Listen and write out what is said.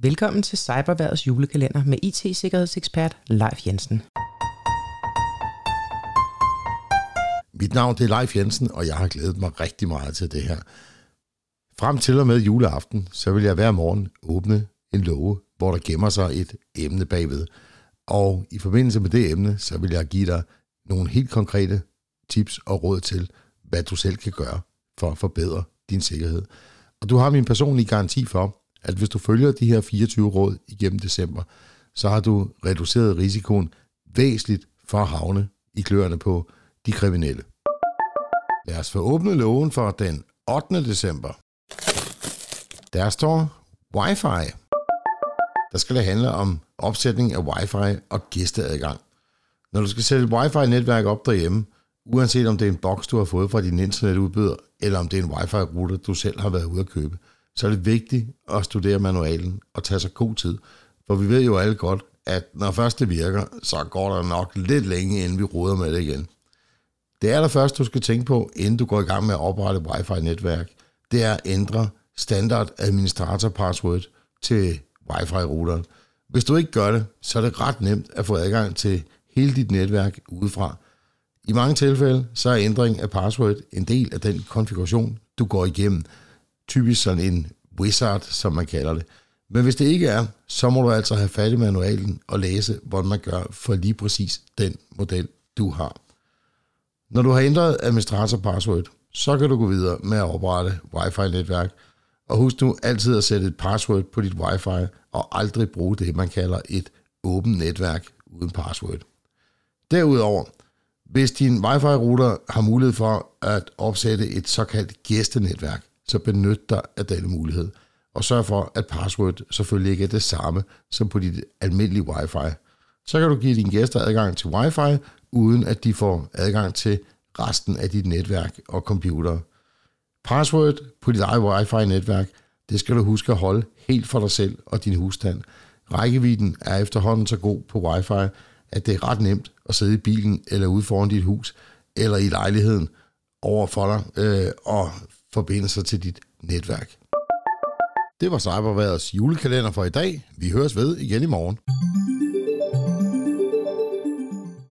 Velkommen til Cyberværdets julekalender med IT-sikkerhedsekspert Leif Jensen. Mit navn det er Leif Jensen, og jeg har glædet mig rigtig meget til det her. Frem til og med juleaften, så vil jeg hver morgen åbne en låge, hvor der gemmer sig et emne bagved. Og i forbindelse med det emne, så vil jeg give dig nogle helt konkrete tips og råd til, hvad du selv kan gøre for at forbedre din sikkerhed. Og du har min personlige garanti for, at hvis du følger de her 24 råd igennem december, så har du reduceret risikoen væsentligt for at havne i kløerne på de kriminelle. Lad os få åbnet loven for den 8. december. Der står Wi-Fi. Der skal det handle om opsætning af Wi-Fi og gæsteadgang. Når du skal sætte et Wi-Fi-netværk op derhjemme, uanset om det er en boks, du har fået fra din internetudbyder, eller om det er en Wi-Fi-router, du selv har været ude at købe, så er det vigtigt at studere manualen og tage sig god tid. For vi ved jo alle godt, at når først det virker, så går der nok lidt længe, inden vi ruder med det igen. Det er der først, du skal tænke på, inden du går i gang med at oprette Wi-Fi-netværk. Det er at ændre standard administrator password til Wi-Fi-routeren. Hvis du ikke gør det, så er det ret nemt at få adgang til hele dit netværk udefra. I mange tilfælde så er ændring af password en del af den konfiguration, du går igennem. Typisk sådan en wizard, som man kalder det. Men hvis det ikke er, så må du altså have fat i manualen og læse, hvordan man gør for lige præcis den model, du har. Når du har ændret administrator password, så kan du gå videre med at oprette Wi-Fi-netværk. Og husk nu altid at sætte et password på dit Wi-Fi, og aldrig bruge det, man kalder et åbent netværk uden password. Derudover, hvis din Wi-Fi-router har mulighed for at opsætte et såkaldt gæstenetværk, så benyt dig af denne mulighed, og sørg for, at password selvfølgelig ikke er det samme som på dit almindelige Wi-Fi. Så kan du give dine gæster adgang til Wi-Fi, uden at de får adgang til resten af dit netværk og computer. Password på dit eget Wi-Fi-netværk, det skal du huske at holde helt for dig selv og din husstand. Rækkevidden er efterhånden så god på Wi-Fi, at det er ret nemt at sidde i bilen eller ude foran dit hus eller i lejligheden over for dig øh, og forbindelser til dit netværk. Det var Cyberværets julekalender for i dag. Vi høres ved igen i morgen.